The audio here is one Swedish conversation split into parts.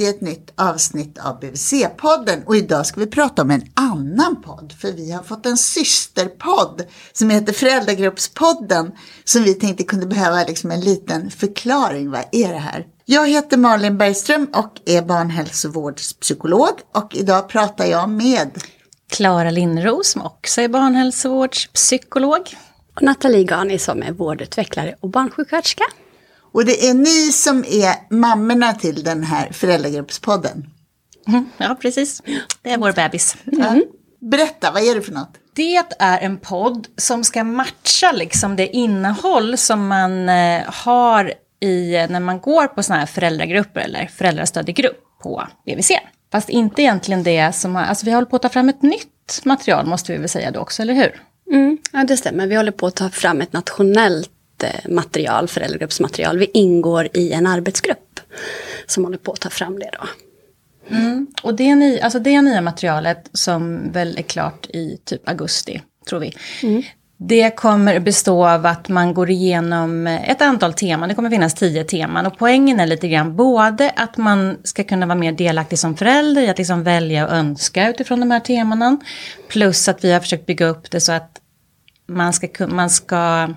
i ett nytt avsnitt av BVC-podden och idag ska vi prata om en annan podd för vi har fått en systerpodd som heter Föräldragruppspodden som vi tänkte kunde behöva liksom en liten förklaring. Vad är det här? Jag heter Malin Bergström och är barnhälsovårdspsykolog och idag pratar jag med Klara Lindros som också är barnhälsovårdspsykolog. Och Nathalie Gani som är vårdutvecklare och barnsjuksköterska. Och det är ni som är mammorna till den här föräldragruppspodden. Mm, Ja, precis. Det är vår bebis. Ja. Berätta, vad är det för något? Det är en podd som ska matcha liksom det innehåll som man eh, har i, när man går på sådana här föräldragrupper eller föräldrastödjegrupp på BVC. Fast inte egentligen det som har, alltså vi håller på att ta fram ett nytt material måste vi väl säga då också, eller hur? Mm, ja, det stämmer. Vi håller på att ta fram ett nationellt eh, material, föräldragruppsmaterial. Vi ingår i en arbetsgrupp som håller på att ta fram det då. Och det, ny, alltså det nya materialet som väl är klart i typ augusti, tror vi. Det kommer bestå av att man går igenom ett antal teman. Det kommer finnas tio teman. Och poängen är lite grann både att man ska kunna vara mer delaktig som förälder i att liksom välja och önska utifrån de här temana. Plus att vi har försökt bygga upp det så att man ska, man ska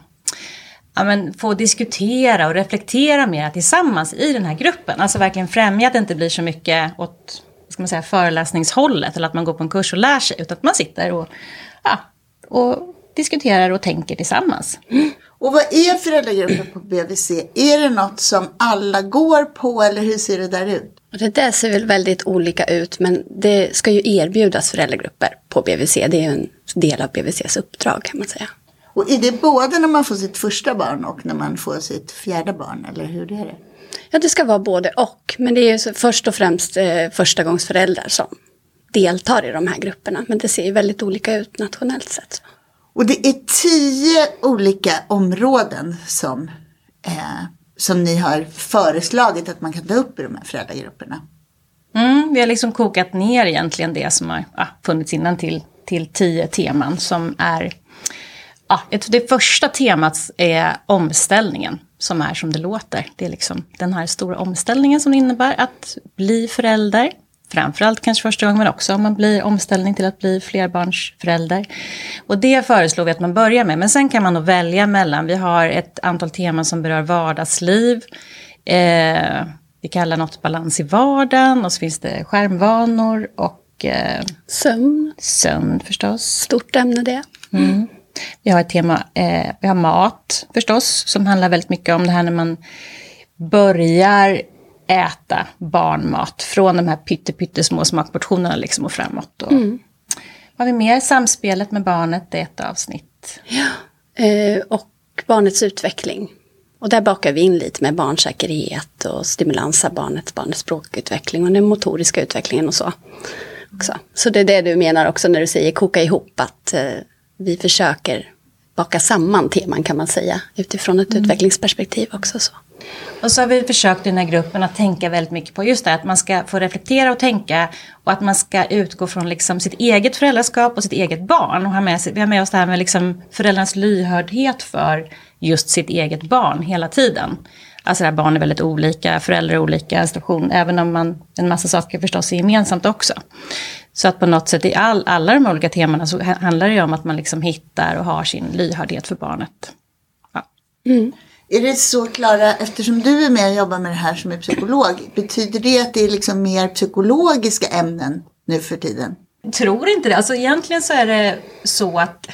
ja, men, få diskutera och reflektera mer tillsammans i den här gruppen. Alltså verkligen främja att det inte blir så mycket åt ska man säga, föreläsningshållet eller att man går på en kurs och lär sig. Utan att man sitter och, ja, och diskuterar och tänker tillsammans. Och vad är föräldragruppen på BVC? Är det något som alla går på eller hur ser det där ut? Det där ser väl väldigt olika ut men det ska ju erbjudas föräldragrupper på BVC. Det är ju en del av BVCs uppdrag kan man säga. Och är det både när man får sitt första barn och när man får sitt fjärde barn eller hur är det? Ja, det ska vara både och. Men det är först och främst eh, förstagångsföräldrar som deltar i de här grupperna. Men det ser ju väldigt olika ut nationellt sett. Och det är tio olika områden som, eh, som ni har föreslagit att man kan ta upp i de här föräldragrupperna. Mm, vi har liksom kokat ner egentligen det som har ja, funnits innan till, till tio teman som är... Ja, det första temat är omställningen, som är som det låter. Det är liksom den här stora omställningen som det innebär att bli förälder. Framförallt kanske första gången, men också om man blir omställning till att bli flerbarnsförälder. Och det föreslår vi att man börjar med. Men sen kan man nog välja mellan, vi har ett antal teman som berör vardagsliv. Eh, vi kallar något balans i vardagen och så finns det skärmvanor och eh, Sömn, sömn förstås. stort ämne det. Vi har ett tema, eh, vi har mat förstås, som handlar väldigt mycket om det här när man börjar äta barnmat från de här pytte, pyttesmå smakportionerna liksom och framåt. Och, Vad har vi mer? Samspelet med barnet, det är ett avsnitt. Eh, och barnets utveckling. Och där bakar vi in lite med barnsäkerhet och stimulans av barnet, barnets språkutveckling och den motoriska utvecklingen och så. Också. Så det är det du menar också när du säger koka ihop, att eh, vi försöker baka samman teman kan man säga, utifrån ett utvecklingsperspektiv också. Så. Och så har vi försökt i den här gruppen att tänka väldigt mycket på just det att man ska få reflektera och tänka och att man ska utgå från liksom sitt eget föräldraskap och sitt eget barn. Och ha med sig, vi har med oss det här med liksom föräldrarnas lyhördhet för just sitt eget barn hela tiden. Alltså där barn är väldigt olika, föräldrar är olika, situation, även om man, en massa saker förstås är gemensamt också. Så att på något sätt i all, alla de olika temana så ha- handlar det ju om att man liksom hittar och har sin lyhördhet för barnet. Ja. Är det så Klara, eftersom du är med och jobbar med det här som är psykolog, betyder det att det är liksom mer psykologiska ämnen nu för tiden? tror inte det. Alltså egentligen så är det så att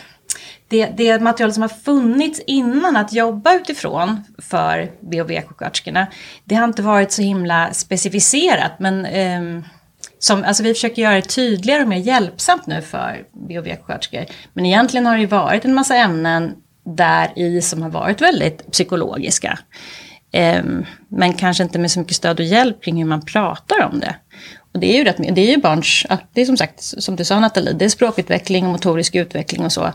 det, det material som har funnits innan att jobba utifrån för BHV-sjuksköterskorna, det har inte varit så himla specificerat. Men ehm, som, alltså vi försöker göra det tydligare och mer hjälpsamt nu för BHV-sjuksköterskor. Men egentligen har det ju varit en massa ämnen där i som har varit väldigt psykologiska. Ehm, men kanske inte med så mycket stöd och hjälp kring hur man pratar om det. Och det är ju, rätt, det är ju barns, det är som sagt, som du sa Nathalie, det är språkutveckling och motorisk utveckling och så.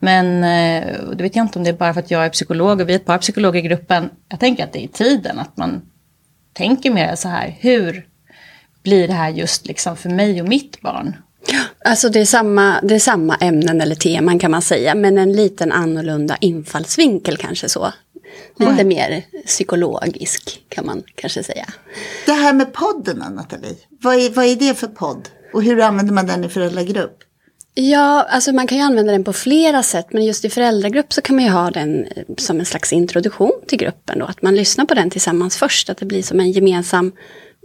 Men eh, det vet jag inte om det är bara för att jag är psykolog och vi är ett par psykologer i gruppen. Jag tänker att det är i tiden att man tänker mer så här, hur blir det här just liksom för mig och mitt barn? Alltså det är, samma, det är samma ämnen eller teman kan man säga, men en liten annorlunda infallsvinkel kanske så. Lite Mm. mer psykologisk kan man kanske säga. Det här med podden, Nathalie. Vad är, vad är det för podd? Och hur använder man den i föräldragrupp? Ja, alltså man kan ju använda den på flera sätt, men just i föräldragrupp så kan man ju ha den eh, som en slags introduktion till gruppen då. Att man lyssnar på den tillsammans först, att det blir som en gemensam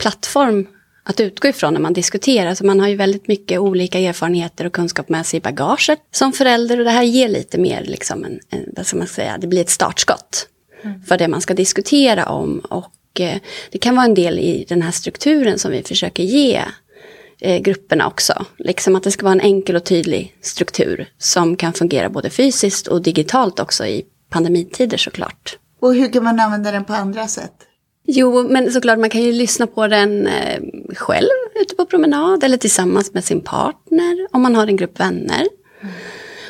plattform att utgå ifrån när man diskuterar. Så man har ju väldigt mycket olika erfarenheter och kunskap med sig i bagaget som förälder och det här ger lite mer, liksom en, en, vad ska man säga, det blir ett startskott för det man ska diskutera om. Och eh, det kan vara en del i den här strukturen som vi försöker ge eh, grupperna också. Liksom att det ska vara en enkel och tydlig struktur som kan fungera både fysiskt och digitalt också i pandemitider såklart. Och hur kan man använda den på andra sätt? Jo, men såklart man kan ju lyssna på den eh, själv ute på promenad eller tillsammans med sin partner om man har en grupp vänner.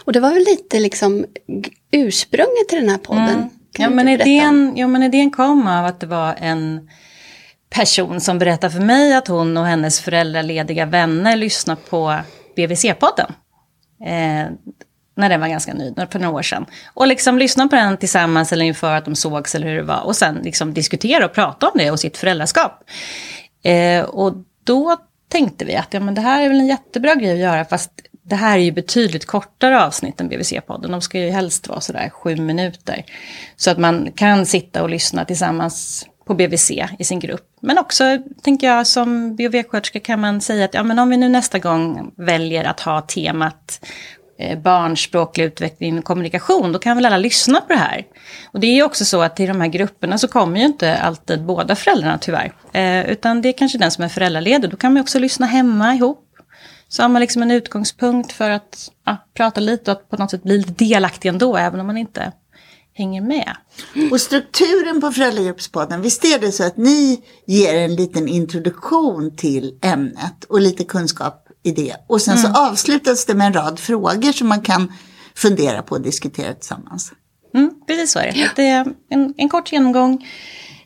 Och det var väl lite liksom ursprunget till den här podden. Kan Ja men, idén, ja men idén kom av att det var en person som berättade för mig att hon och hennes föräldralediga vänner lyssnade på BVC-podden. Eh, när den var ganska ny, för några år sedan. Och liksom lyssna på den tillsammans eller inför att de sågs eller hur det var. Och sen liksom diskutera och prata om det och sitt föräldraskap. Eh, och då tänkte vi att ja, men det här är väl en jättebra grej att göra, fast det här är ju betydligt kortare avsnitt än BVC-podden. De ska ju helst vara sådär sju minuter. Så att man kan sitta och lyssna tillsammans på BVC i sin grupp. Men också, tänker jag, som BVC-sköterska kan man säga att ja, men om vi nu nästa gång väljer att ha temat eh, barns utveckling och kommunikation, då kan väl alla lyssna på det här. Och det är ju också så att i de här grupperna så kommer ju inte alltid båda föräldrarna tyvärr. Eh, utan det är kanske den som är föräldraledig, då kan man ju också lyssna hemma ihop. Så har man liksom en utgångspunkt för att ja, prata lite och att på något sätt bli lite delaktig ändå, även om man inte hänger med. Och strukturen på föräldragruppspodden, visst är det så att ni ger en liten introduktion till ämnet och lite kunskap i det. Och sen så avslutas det med en rad frågor som man kan fundera på och diskutera tillsammans. Mm, precis så är det. Det är en, en kort genomgång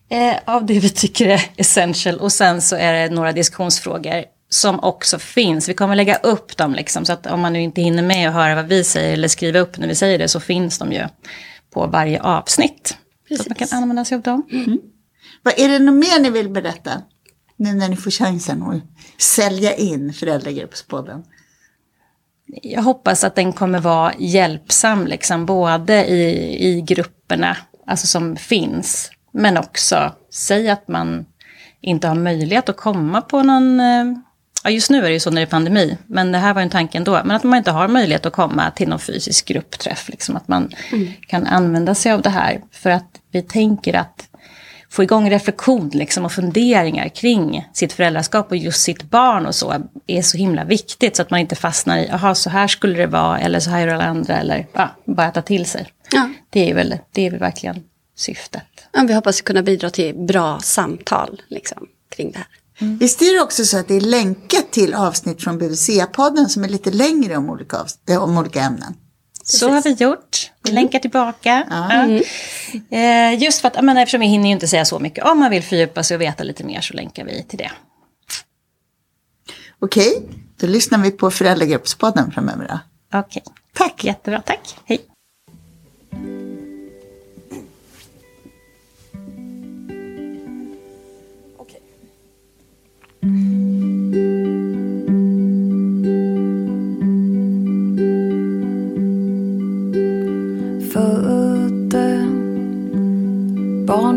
eh, av det vi tycker är essential och sen så är det några diskussionsfrågor som också finns. Vi kommer lägga upp dem liksom, så att om man nu inte hinner med att höra vad vi säger eller skriva upp när vi säger det så finns de ju på varje avsnitt. Så att man kan använda sig av dem. Vad är det något mer ni vill berätta? Nu när ni får chansen att sälja in föräldragruppspodden. Jag hoppas att den kommer vara hjälpsam, liksom, både i, i grupperna alltså som finns, men också säg att man inte har möjlighet att komma på någon... eh, Ja, just nu är det ju så när det är pandemi, men det här var ju en tanke ändå. Men att man inte har möjlighet att komma till någon fysisk gruppträff. Liksom, att man kan använda sig av det här. För att vi tänker att få igång reflektion liksom, och funderingar kring sitt föräldraskap och just sitt barn och så är så himla viktigt. Så att man inte fastnar i, jaha så här skulle det vara, eller så här gör alla andra, eller ja, bara ta till sig. Ja. Det är väl, det är väl verkligen syftet. Ja, vi hoppas kunna bidra till bra samtal liksom, kring det här. Visst är det också så att det är länkat till avsnitt från BVC-podden som är lite längre om olika, eh, om olika ämnen. Så har vi gjort. Vi länkar tillbaka. Ja. Eh, just för att, menar, eftersom vi hinner ju inte säga så mycket. Om man vill fördjupa sig och veta lite mer så länkar vi till det. Okej, då lyssnar vi på föräldragruppspodden framöver. Då. Okej, Tack! jättebra. Tack. Hej.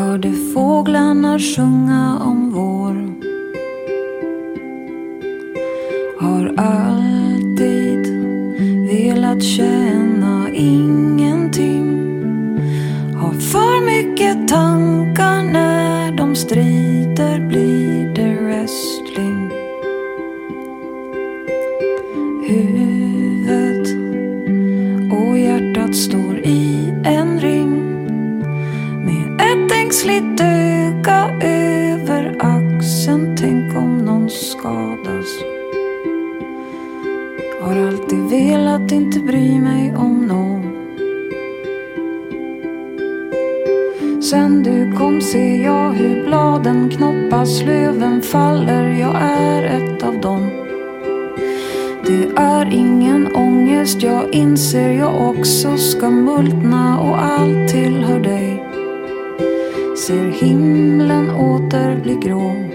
hörde fåglarna sjunga om vår. Har alltid velat känna ingenting. Har för mycket tankar när de strider blir det wrestling. Huvudet och hjärtat står i en ring ängsligt öga över axeln. Tänk om någon skadas. Har alltid velat inte bry mig om någon. Sen du kom ser jag hur bladen knoppas, löven faller. Jag är ett av dem. Det är ingen ångest, jag inser jag också ska multna och allt tillhör dig. Ser himlen åter bli grå.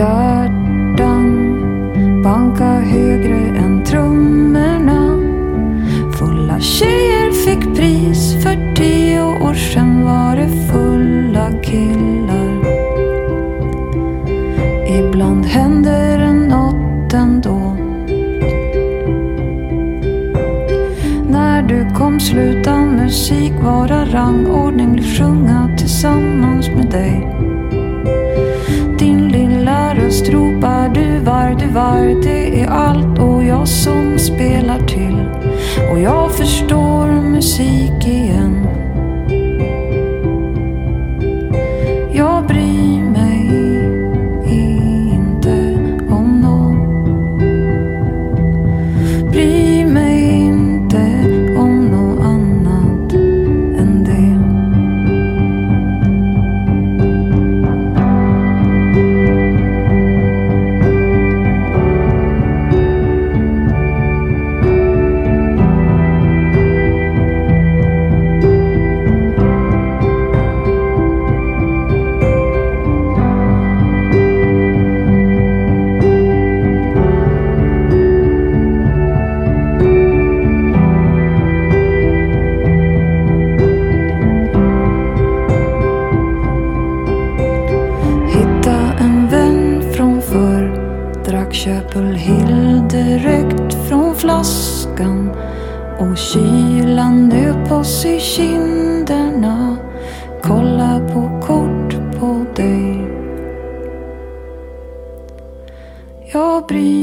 Hjärtan banka högre än trummorna Fulla tjejer fick pris För tio år sedan var det fulla killar Ibland händer det något ändå. När du kom sluta musik vara rangordning, sjunga tillsammans med dig. Röst ropar du var, du var, det är allt och jag som spelar till. Och jag förstår musik igen. Jag